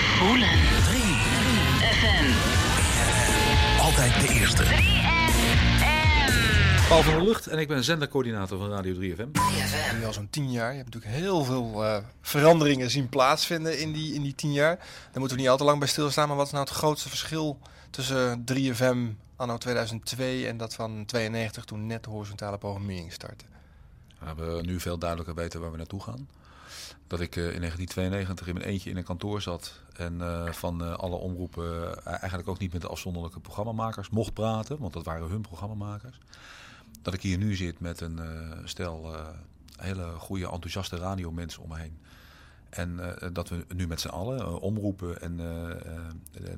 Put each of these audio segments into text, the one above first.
Voelen. 3 FM. Altijd de eerste. 3FM. Paul van der Lucht en ik ben zendercoördinator van Radio 3FM. 3FM. Nu al zo'n tien jaar. Je hebt natuurlijk heel veel eh, veranderingen zien plaatsvinden in die, in die tien jaar. Daar moeten we niet al te lang bij stilstaan. Maar wat is nou het grootste verschil tussen 3FM anno 2002 en dat van 92 toen net de horizontale programmering startte? We hebben nu veel duidelijker weten waar we naartoe gaan. Dat ik eh, in 1992 in mijn eentje in een kantoor zat en eh, van eh, alle omroepen eigenlijk ook niet met de afzonderlijke programmamakers mocht praten, want dat waren hun programmamakers. Dat ik hier nu zit met een stel hele goede, enthousiaste radiomensen om me heen. En dat we nu met z'n allen, omroepen en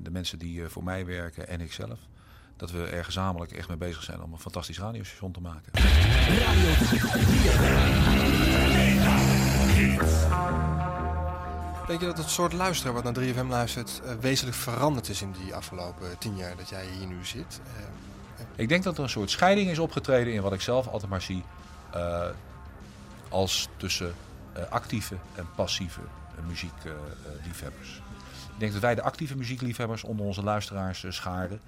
de, mensen die voor mij werken en ikzelf, dat we er gezamenlijk echt mee bezig zijn om een fantastisch radiostation te maken. Denk je dat het soort luisteraar wat naar 3FM luistert eh, wezenlijk veranderd is in die afgelopen tien jaar dat jij hier nu zit? Eh, Ik denk dat er een soort scheiding is opgetreden in wat ik zelf altijd maar zie eh, als tussen actieve en passieve muziekliefhebbers. ik denk dat wij de actieve muziekliefhebbers onder onze luisteraars schaarden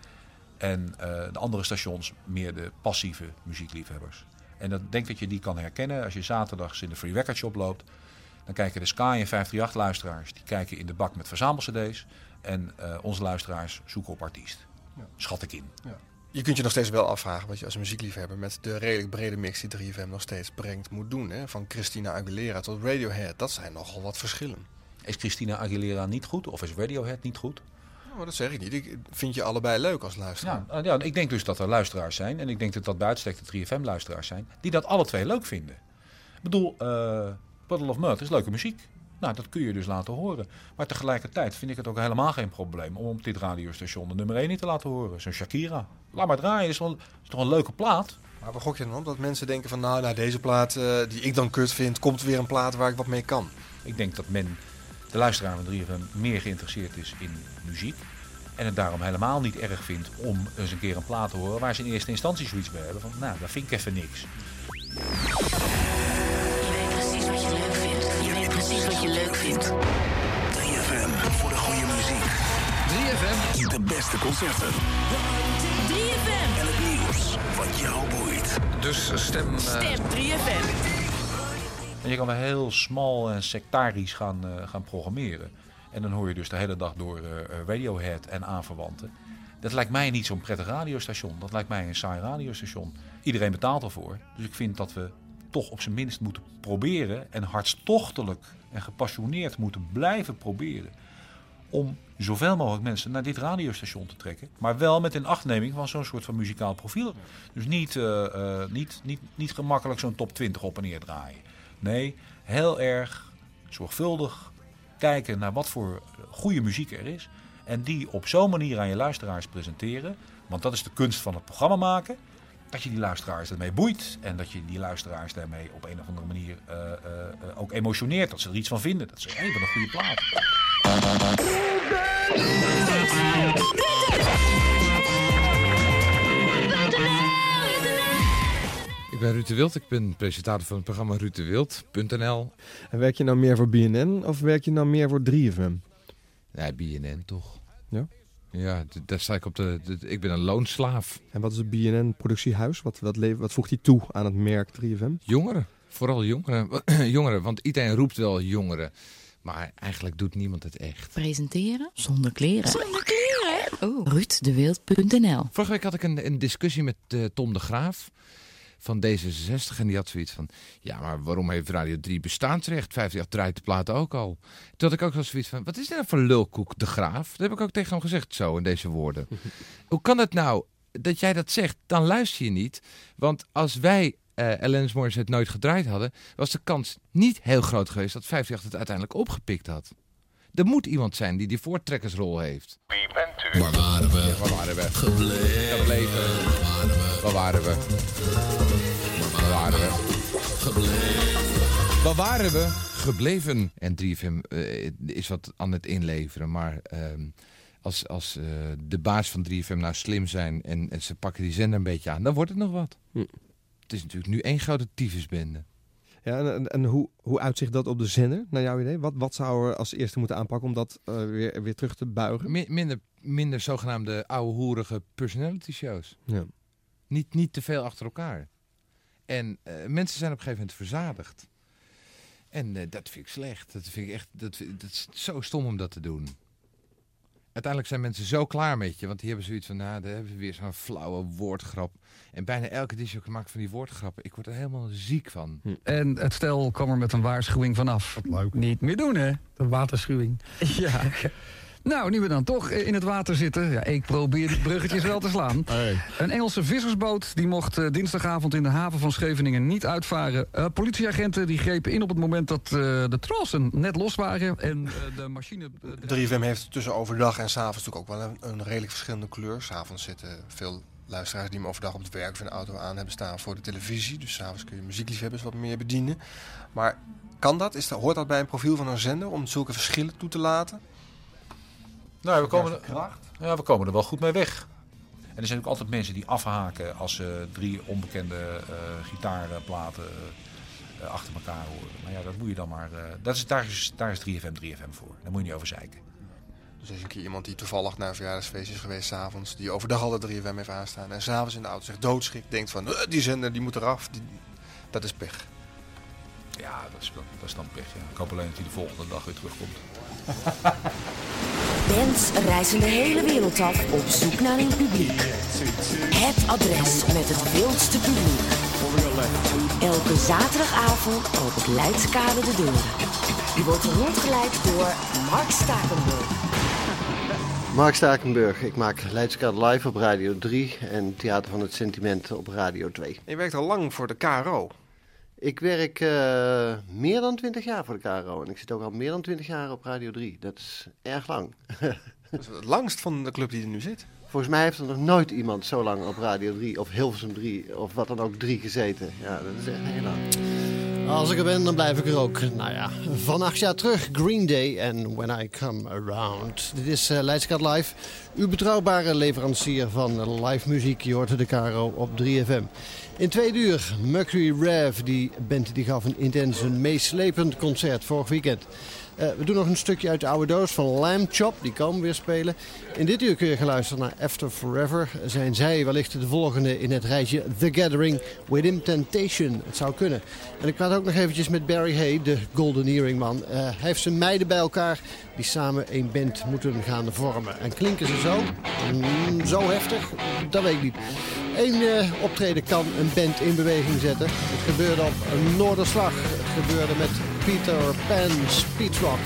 en eh, de andere stations meer de passieve muziekliefhebbers. En dat denk dat je die kan herkennen als je zaterdags in de Free Record Shop loopt. Dan kijken de Sky en 538 luisteraars, die kijken in de bak met verzamel-cd's. En eh, onze luisteraars zoeken op artiest. Ja. Schat ik in. Je kunt je nog steeds wel afvragen wat je als muziekliefhebber met de redelijk brede mix die 3FM nog steeds brengt moet doen. Hè? Van Christina Aguilera tot Radiohead, dat zijn nogal wat verschillen. Is Christina Aguilera niet goed of is Radiohead niet goed? Nou, dat zeg ik niet. Ik vind je allebei leuk als luisteraar. Ja, eh, ja, ik denk dus dat er luisteraars zijn, en ik denk dat dat bij uitstek de 3FM-luisteraars zijn, die dat alle twee leuk vinden. Ik bedoel, eh Puddle of Mud is leuke muziek. Nou, dat kun je dus laten horen. Maar tegelijkertijd vind ik het ook helemaal geen probleem om op dit radiostation de nummer 1 niet te laten horen. Zo'n Shakira. Laat maar draaien, is, wel, is toch een leuke plaat? Maar waar gok je dan op? Dat mensen denken van nou, nou deze plaat eh, die ik dan kut vind, komt weer een plaat waar ik wat mee kan. Ik denk dat men, de luisteraar van 3FM, meer geïnteresseerd is in muziek. En het daarom helemaal niet erg vindt om eens een keer een plaat te horen waar ze in eerste instantie zoiets bij hebben van, nou, dat vind ik even niks. Je weet precies wat je leuk vindt. Je weet precies wat je leuk vindt. 3FM voor de goede muziek. 3FM de beste concerten 3FM. en het nieuws wat jou boeit. Dus stem... Stem 3FM. En je kan er heel smal en sectarisch gaan, eh, gaan programmeren. En dan hoor je dus de hele dag door eh, eh, Radiohead en aanverwanten. Dat lijkt mij niet zo'n prettig radiostation. Dat lijkt mij een saai radiostation. Iedereen betaalt ervoor. Dus ik vind dat we toch op zijn minst moeten proberen... en hartstochtelijk en gepassioneerd moeten blijven proberen... om zoveel mogelijk mensen naar dit radiostation te trekken. Maar wel met een achtneming van zo'n soort van muzikaal profiel. Dus niet, niet, niet, niet gemakkelijk zo'n top 20 op en neer draaien. Nee, heel erg zorgvuldig kijken naar wat voor goede muziek er is. En die op zo'n manier aan je luisteraars presenteren. Want dat is de kunst van het programma maken. Dat je die luisteraars ermee boeit. En dat je die luisteraars daarmee op een of andere manier eh, eh, eh, ook emotioneert. Dat ze er iets van vinden. Dat ze, hé, wat een goede plaat. Ben Ruud de Wild, ik ben presentator van het programma ruuddewild.nl. En werk je nou meer voor BNN of werk je nou meer voor 3FM? Nee, BNN toch? Ja? Ja, daar sta ik op de, de- Ik ben een loonslaaf. En wat is het BNN productiehuis? Wat, wat, le- wat voegt hij toe aan het merk 3FM? Jongeren, vooral jongeren. jongeren, want iedereen roept wel jongeren. Maar eigenlijk doet niemand het echt. Presenteren zonder kleren. Zonder kleren? Oh. RuudDeWild.nl Vorige week had ik een, een discussie met eh, Tom de Graaf van D66. En die had zoiets van, ja, maar waarom heeft Radio 3 bestaansrecht? 50 draait de plaat ook al. Toen had ik ook wel zoiets van, wat is dit nou voor lulkoek de Graaf? Dat heb ik ook tegen hem gezegd zo, in deze woorden. Hoe kan het nou dat jij dat zegt? Dan luister je niet. Want als wij eh Alanis Morissette nooit gedraaid hadden... was de kans niet heel groot geweest dat 50 het uiteindelijk opgepikt had. Er moet iemand zijn die die voortrekkersrol heeft. Waar waren we? Waar waren we? Gebleven. Gebleven. Waar waren we? Waar waren we? Waar waren we? Gebleven. Waar waren we? Gebleven. En 3FM eh, is wat aan het inleveren. Maar ehm, als, als eh, de baas van 3FM nou slim zijn en, en ze pakken die zender een beetje aan, dan wordt het nog wat. Hm. Het is natuurlijk nu één grote tyfusbende. Ja, en en, hoe, hoe uitzicht dat op de zender, naar jouw idee? Wat, wat zou er als eerste moeten aanpakken om dat eh, weer, weer terug te buigen? Mi- minder, minder zogenaamde oude hoerige personality shows. Ja. Niet, niet te veel achter elkaar. En eh, mensen zijn op een gegeven moment verzadigd. En eh, dat vind ik slecht. Dat vind ik echt. Dat, dat is zo stom om dat te doen. Uiteindelijk zijn mensen zo klaar met je, want die hebben zoiets van, nou, daar hebben we weer zo'n flauwe woordgrap. En bijna elke disc maakt van die woordgrappen. Ik word er helemaal ziek van. En het stel kwam er met een waarschuwing vanaf. leuk. Niet meer doen, hè? De waterschuwing. Ja. Nou, nu we dan toch in het water zitten. Ja, ik probeer die bruggetjes wel te slaan. Een Engelse vissersboot die mocht eh, dinsdagavond in de haven van Scheveningen niet uitvaren. Eh, politieagenten die grepen in op het moment dat eh, de trossen net los waren. En eh, de machine... eh, 3FM heeft tussen overdag en s'avonds natuurlijk ook wel een, een redelijk verschillende kleur. S'avonds zitten veel luisteraars die hem overdag op het werk of in de auto aan hebben staan voor de televisie. Dus s'avonds kun je muziekliefhebbers wat meer bedienen. Maar kan dat? Is dat? Hoort dat bij een profiel van een zender om zulke verschillen toe te laten? Nou, we komen, er, ja, we komen er wel goed mee weg. En er zijn ook altijd mensen die afhaken als ze drie onbekende eh gitaarplaten eh, achter elkaar horen. Maar ja, dat moet je dan maar. eh, dat is, daar, is, daar is 3FM 3FM voor. Daar moet je niet over zeiken. Dus er is een keer iemand die toevallig naar een verjaardagsfeest is geweest s'avonds. Die overdag al de 3FM heeft aanstaan. En s'avonds in de auto zich doodschikt. Denkt van, "Eh, die zender die moet eraf. Die, dat is pech. Ja, dat is, dat is dan pech. Ja. Ik hoop alleen dat hij de volgende dag weer terugkomt. Bands reizen de hele wereld af op zoek naar een publiek. Het adres met het wildste publiek. Elke zaterdagavond opent Leidskade de deuren. U wordt rondgeleid door Mark Stakenburg. Mark Stakenburg, ik maak Leidskade Live op Radio 3 en Theater van het Sentiment op Radio 2. En je werkt al lang voor de KRO. Ik werk eh, meer dan 20 jaar voor de KRO en ik zit ook al meer dan 20 jaar op Radio 3. Dat is erg lang. Dat is het langst van de club die er nu zit. Volgens mij heeft er nog nooit iemand zo lang op Radio 3 of Hilversum 3 of wat dan ook 3 gezeten. Ja, dat is echt heel lang. Als ik er ben, dan blijf ik er ook. Nou ja, van acht jaar terug Green Day en When I Come Around. Dit is uh, Live, uw betrouwbare leverancier van live muziek. Je de Caro op 3FM. In twee uur, Mercury Rev, die band die gaf een intens, meeslepend concert vorig weekend. Uh, we doen nog een stukje uit de oude doos van Lamb Chop, die komen weer spelen. In dit uur kun je luisteren naar After Forever. Zijn zij wellicht de volgende in het rijtje The Gathering Within Temptation? Het zou kunnen. En ik praat ook nog eventjes met Barry Hay, de Golden Earring man. Uh, hij heeft zijn meiden bij elkaar die samen een band moeten gaan vormen. En klinken ze zo? Mm, zo heftig? Dat weet ik niet. Eén uh, optreden kan een band in beweging zetten. Het gebeurde op Noorderslag. Het gebeurde met Peter Pan Speedrock.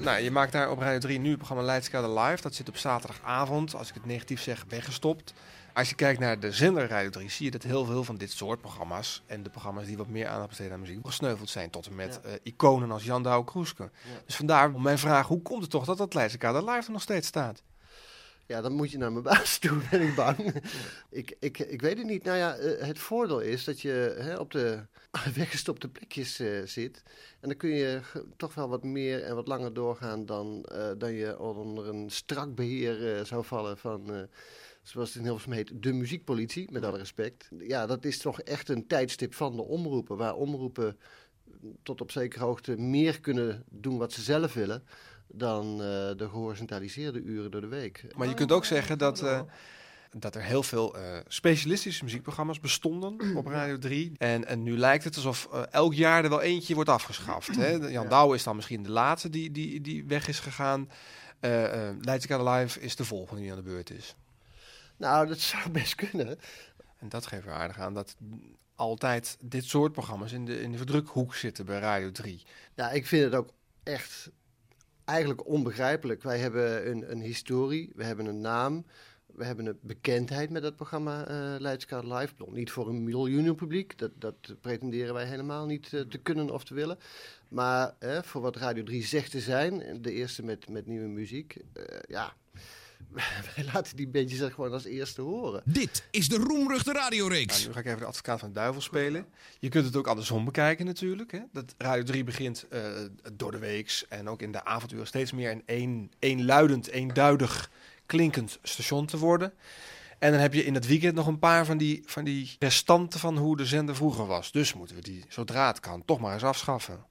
Nou, je maakt daar op Radio 3 nu het programma Leidskade Live. Dat zit op zaterdagavond, als ik het negatief zeg, weggestopt. Als je kijkt naar de zender Radio 3, zie je dat heel veel van dit soort programma's... en de programma's die wat meer aandacht besteden aan muziek... gesneuveld zijn tot en met ja. uh, iconen als Jan Douwe Kroeske. Ja. Dus vandaar mijn vraag, hoe komt het toch dat dat Leidskade Live er nog steeds staat? Ja, dan moet je naar mijn baas toe, ben ik bang. ik, ik, ik weet het niet. Nou ja, het voordeel is dat je hè, op de weggestopte plekjes uh, zit. En dan kun je toch wel wat meer en wat langer doorgaan dan, uh, dan je onder een strak beheer zou vallen van, zoals het in Hilversum heet, de muziekpolitie, met alle respect. Ja, dat is toch echt een tijdstip van de omroepen, waar omroepen tot op zekere hoogte meer kunnen doen wat ze zelf willen dan uh, de gehorizontaliseerde uren door de week. Maar je kunt ook zeggen dat, uh, dat er heel veel uh, specialistische muziekprogramma's bestonden op Radio 3. En, en nu lijkt het alsof elk jaar er wel eentje wordt afgeschaft. Hè? Jan ja. Douwe is dan misschien de laatste die, die, die weg is gegaan. Uh, Leidskade Live is de volgende die aan de beurt is. Nou, dat zou best kunnen. En dat geeft er aardig aan dat altijd dit soort programma's in de, in de verdrukhoek zitten bij Radio 3. Ja, ik vind het ook echt eigenlijk onbegrijpelijk. Wij hebben een, een, historie, we hebben een naam, we hebben een bekendheid met dat programma uh, Leidskade Live. Niet voor een miljoenen publiek, dat, dat pretenderen wij helemaal niet uh, te kunnen of te willen. Maar uh, voor wat Radio 3 zegt te zijn, de eerste met, met nieuwe muziek, ja... Wij laten die bandjes er gewoon als eerste horen. Dit is de Roemruchte radioreeks. Nou, nu ga ik even de advocaat van de duivel spelen. Je kunt het ook andersom bekijken natuurlijk. Hè? Dat Radio 3 begint uh, door de weeks en ook in de avonduren steeds meer een een, eenluidend, eenduidig klinkend station te worden. En dan heb je in het weekend nog een paar van die, van die restanten van hoe de zender vroeger was. Dus moeten we die, zodra het kan, toch maar eens afschaffen.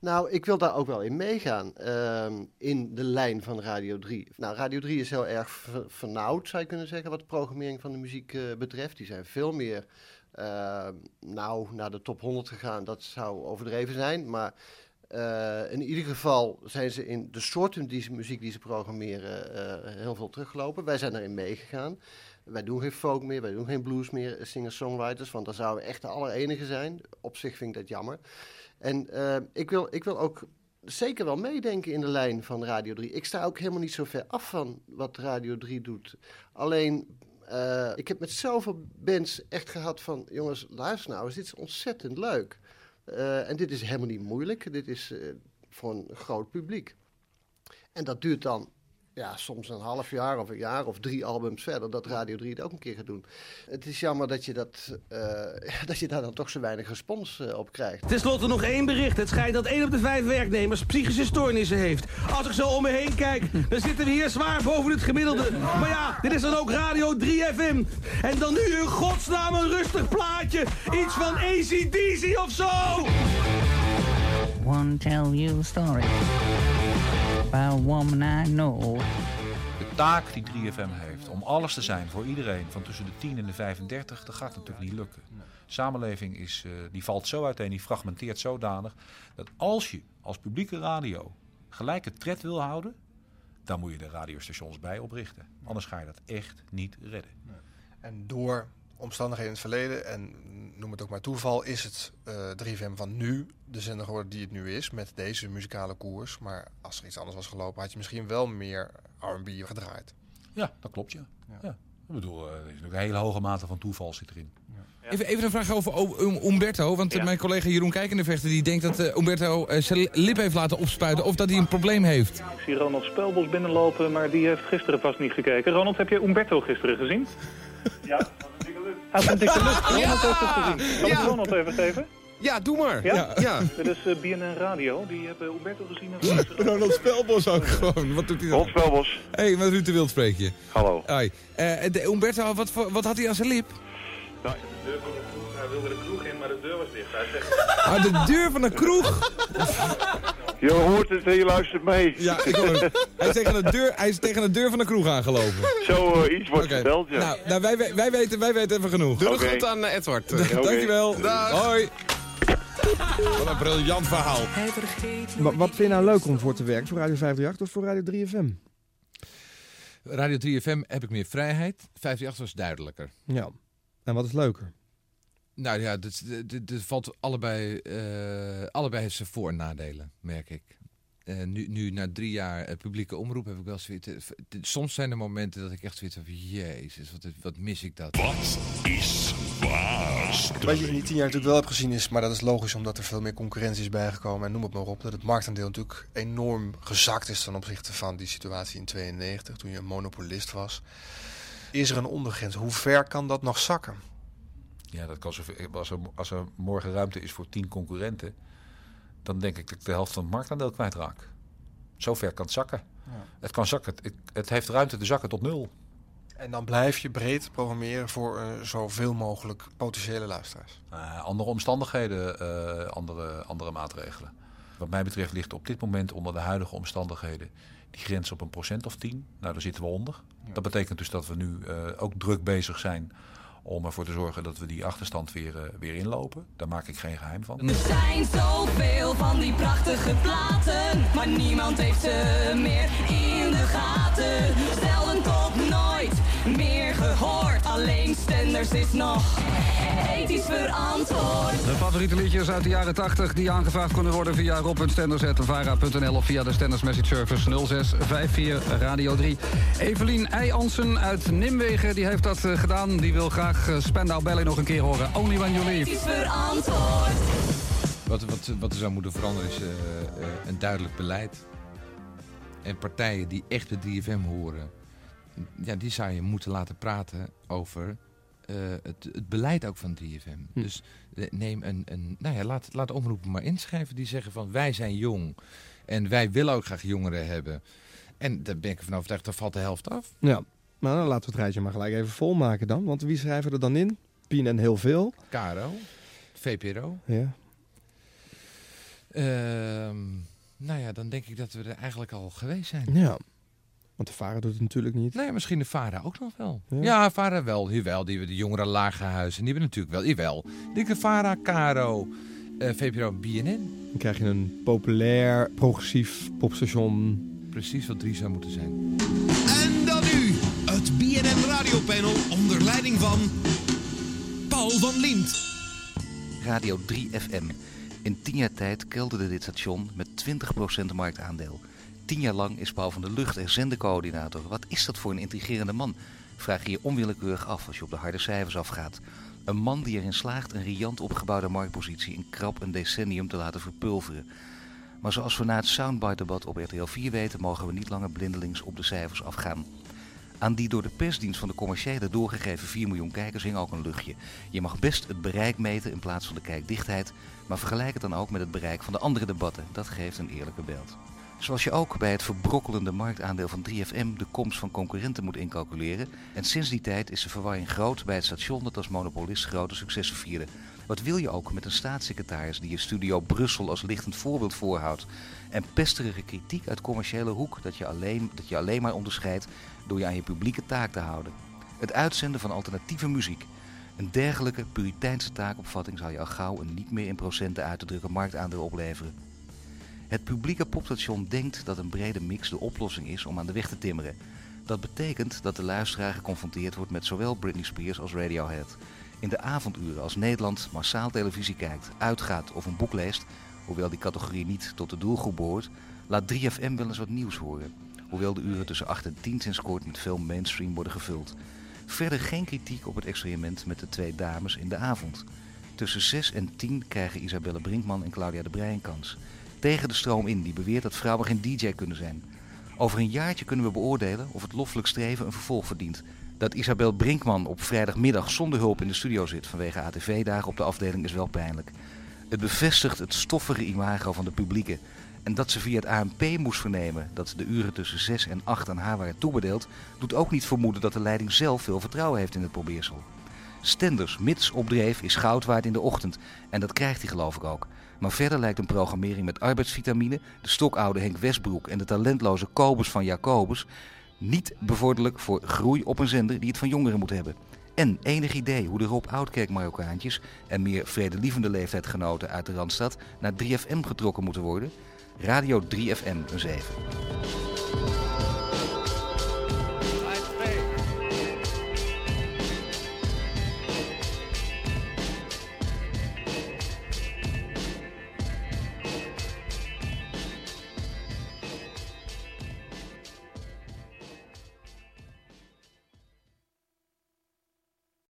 Nou, ik wil daar ook wel in meegaan. ehm, in de lijn van Radio 3. Nou, Radio 3 is heel erg ver- vernauwd, zou je kunnen zeggen, wat de programmering van de muziek eh, betreft. Die zijn veel meer nou, naar de top 100 gegaan. Dat zou overdreven zijn. Maar eh, in ieder geval zijn ze in de soorten die muziek die ze programmeren eh, heel veel teruggelopen. Wij zijn erin meegegaan. Wij doen geen folk meer, wij doen geen blues meer, singer-songwriters. Want dan zouden we echt de allerenige zijn. Op zich vind ik dat jammer. En eh, ik, wil, ik wil ook zeker wel meedenken in de lijn van Radio 3. Ik sta ook helemaal niet zo ver af van wat Radio 3 doet. Alleen, eh, ik heb met zoveel bands echt gehad van... jongens, luister nou eens, dit is ontzettend leuk. Eh, en dit is helemaal niet moeilijk. Dit is voor een groot publiek. En dat duurt dan ja, soms een half jaar of een jaar of drie albums verder... dat Radio 3 het ook een keer gaat doen. Het is jammer dat je, dat, eh, dat je daar dan toch zo weinig respons eh, op krijgt. Ten slotte nog één bericht. Het schijnt dat één op de vijf werknemers psychische stoornissen heeft. Als ik zo om me heen kijk, dan zitten we hier zwaar boven het gemiddelde. Maar ja, dit is dan ook Radio 3 FM. En dan nu in godsnaam een rustig plaatje. Iets van ACDC of zo. One tell you story about a woman I know. De taak die 3FM heeft om alles te zijn voor iedereen van tussen de 10 en de 35, dat gaat natuurlijk niet lukken. Samenleving is, eh, die valt zo uiteen, die fragmenteert zodanig, dat als je als publieke radio gelijke tred wil houden, dan moet je de radiostations bij oprichten. Anders ga je dat echt niet redden. En door omstandigheden in het verleden, en noem het ook maar toeval, is het eh 3FM van nu de zender geworden die het nu is, met deze muzikale koers. Maar als er iets anders was gelopen, had je misschien wel meer R&B gedraaid. Ja, dat klopt, ja. ja. Ik bedoel, eh, er is natuurlijk een hele hoge mate van toeval zit erin. Even, even een vraag over Um- Umberto. Want eh, Ja. mijn collega Jeroen Kijkendevechter die denkt dat eh, Umberto eh, zijn lip heeft laten opspuiten. Of dat hij een probleem heeft. Ik zie Ronald Spelbos binnenlopen, maar die heeft gisteren vast niet gekeken. Ronald, heb je Umberto gisteren gezien? Ja, dat was een dikke lucht. Ronald heeft het gezien. Kan ik Ja. Ronald even geven? Ja, doe maar. Ja? Ja, ja. Dit is eh, BNN Radio. Die hebben Umberto gezien. En Ronald Spelbos ook gewoon. Wat doet hij dan? Ronald Spelbos. Hé, hey, met Ruud de Wild spreek je. Hallo. Hoi. Eh, de Umberto, wat, voor- wat had hij aan zijn lip? Nou, de deur van de kroeg, hij wilde de kroeg in, maar de deur was dicht. Hij zegt... Ah, de deur van de kroeg. Je hoort het en je luistert mee. Ja, ik hoor hem. Hij is tegen de deur, hij is tegen de deur van de kroeg aangelopen. Zo eh, iets wordt ja. Nou, nou wij, wij, weten, wij weten even genoeg. Doe het goed aan eh, Edward. Da- Dankjewel. Dag. Hoi. Wat een briljant verhaal. Wa- wat vind je nou leuk om voor te werken? Voor Radio 538 of voor Radio 3FM? Radio 3FM heb ik meer vrijheid. 538 was duidelijker. Ja. En wat is leuker? Nou ja, dit, dit, dit valt allebei, eh, allebei heeft zijn voor- en nadelen, merk ik. Eh, nu, nu na drie jaar eh, publieke omroep heb ik wel zoiets. Soms zijn er momenten dat ik echt zoiets heb van, jezus, wat, wat mis ik dat. Wat is waar? Wat je in die tien jaar natuurlijk wel hebt gezien is, maar dat is logisch omdat er veel meer concurrentie is bijgekomen en noem het maar op, dat het marktaandeel natuurlijk enorm gezakt is ten opzichte van die situatie in 92 toen je een monopolist was. Is er een ondergrens? Hoe ver kan dat nog zakken? Ja, dat kan zoveel, als, er, als er morgen ruimte is voor tien concurrenten, dan denk ik dat ik de helft van het marktaandeel kwijtraak. Zo ver kan het zakken. Het kan zakken. Het, het heeft ruimte te zakken tot nul. En dan blijf je breed programmeren voor eh, zoveel mogelijk potentiële luisteraars. Eh, andere omstandigheden, eh, andere, andere maatregelen. Wat mij betreft ligt op dit moment onder de huidige omstandigheden die grens op een procent of tien. Nou, daar zitten we onder. Dat betekent dus dat we nu ook druk bezig zijn om ervoor te zorgen dat we die achterstand weer, eh, weer inlopen. Daar maak ik geen geheim van. Er zijn zoveel van die prachtige platen, maar niemand heeft ze meer in de gaten. Zelden tot nooit meer gehoord, alleen Stenders is nog ethisch verantwoord. De favoriete liedjes uit de jaren 80 die aangevraagd kunnen worden via rob.stenders.vara.nl of via de Stenders Message Service 0654 Radio 3. Evelien Eijansen uit Nimwegen die heeft dat eh, gedaan. Die wil graag uh, Spandau Ballet nog een keer horen. Only When You Leave. Ethisch verantwoord. Wat, wat, wat er zou moeten veranderen is eh, eh, een duidelijk beleid. En partijen die echt bij 3FM horen, ja, die zou je moeten laten praten over eh, het, het beleid ook van 3FM. Dus eh, neem een, een nou ja, laat, laat omroepen maar inschrijven die zeggen van wij zijn jong en wij willen ook graag jongeren hebben. En daar ben ik ervan overtuigd, daar valt de helft af. Ja. Nou, dan laten we het rijtje maar gelijk even volmaken dan. Want wie schrijven er dan in? Pien en heel veel. Caro, VPRO. Ja. Ehm, nou ja, dan denk ik dat we er eigenlijk al geweest zijn. Ja. Want de vader doet het natuurlijk niet. Nee, misschien de VARA ook nog wel. Ja. Ja, VARA wel. Jawel, die hebben de jongere lagerhuizen. Die hebben natuurlijk wel. Jawel. Ik denk de VARA, Caro, eh, VPRO, BNN. Dan krijg je een populair, progressief popstation. Precies wat drie zou moeten zijn. En dan nu het BNN Radiopanel onder leiding van Paul van Liemt. Radio 3 FM. In tien jaar tijd kelderde dit station met 20% marktaandeel. Tien jaar lang is Paul van der Lucht er zendercoördinator. Wat is dat voor een intrigerende man? Vraag je je onwillekeurig af als je op de harde cijfers afgaat. Een man die erin slaagt een riant opgebouwde marktpositie in krap een decennium te laten verpulveren. Maar zoals we na het soundbite-debat op RTL 4 weten, mogen we niet langer blindelings op de cijfers afgaan. Aan die door de persdienst van de commerciële doorgegeven 4 miljoen kijkers hing ook een luchtje. Je mag best het bereik meten in plaats van de kijkdichtheid, maar vergelijk het dan ook met het bereik van de andere debatten. Dat geeft een eerlijker beeld. Zoals je ook bij het verbrokkelende marktaandeel van 3FM de komst van concurrenten moet incalculeren. En sinds die tijd is de verwarring groot bij het station dat als monopolist grote successen vierde. Wat wil je ook met een staatssecretaris die je studio Brussel als lichtend voorbeeld voorhoudt? En pesterige kritiek uit commerciële hoek dat je alleen, dat je alleen maar onderscheidt door je aan je publieke taak te houden. Het uitzenden van alternatieve muziek. Een dergelijke puriteinse taakopvatting zal je al gauw een niet meer in procenten uit te drukken marktaandeel opleveren. Het publieke popstation denkt dat een brede mix de oplossing is om aan de weg te timmeren. Dat betekent dat de luisteraar geconfronteerd wordt met zowel Britney Spears als Radiohead. In de avonduren als Nederland massaal televisie kijkt, uitgaat of een boek leest, hoewel die categorie niet tot de doelgroep behoort, laat 3FM wel eens wat nieuws horen. Hoewel de uren tussen 8 en 10 sinds kort met veel mainstream worden gevuld. Verder geen kritiek op het experiment met de twee dames in de avond. Tussen 6 en 10 krijgen Isabelle Brinkman en Claudia de Breij kans. Tegen de stroom in die beweert dat vrouwen geen DJ kunnen zijn. Over een jaartje kunnen we beoordelen of het loffelijk streven een vervolg verdient. Dat Isabel Brinkman op vrijdagmiddag zonder hulp in de studio zit vanwege ATV-dagen op de afdeling is wel pijnlijk. Het bevestigt het stoffige imago van de publieke. En dat ze via het ANP moest vernemen dat de uren tussen 6 en 8 aan haar waren toebedeeld, doet ook niet vermoeden dat de leiding zelf veel vertrouwen heeft in het probeersel. Stenders, mits opdreef, is goud waard in de ochtend. En dat krijgt hij geloof ik ook. Maar verder lijkt een programmering met arbeidsvitamine, de stokoude Henk Westbroek en de talentloze Kobus van Jacobus niet bevorderlijk voor groei op een zender die het van jongeren moet hebben. En enig idee hoe de Rob Oudkerk Marokkaantjes en meer vredelievende leeftijdgenoten uit de Randstad naar 3FM getrokken moeten worden? Radio 3FM een 7.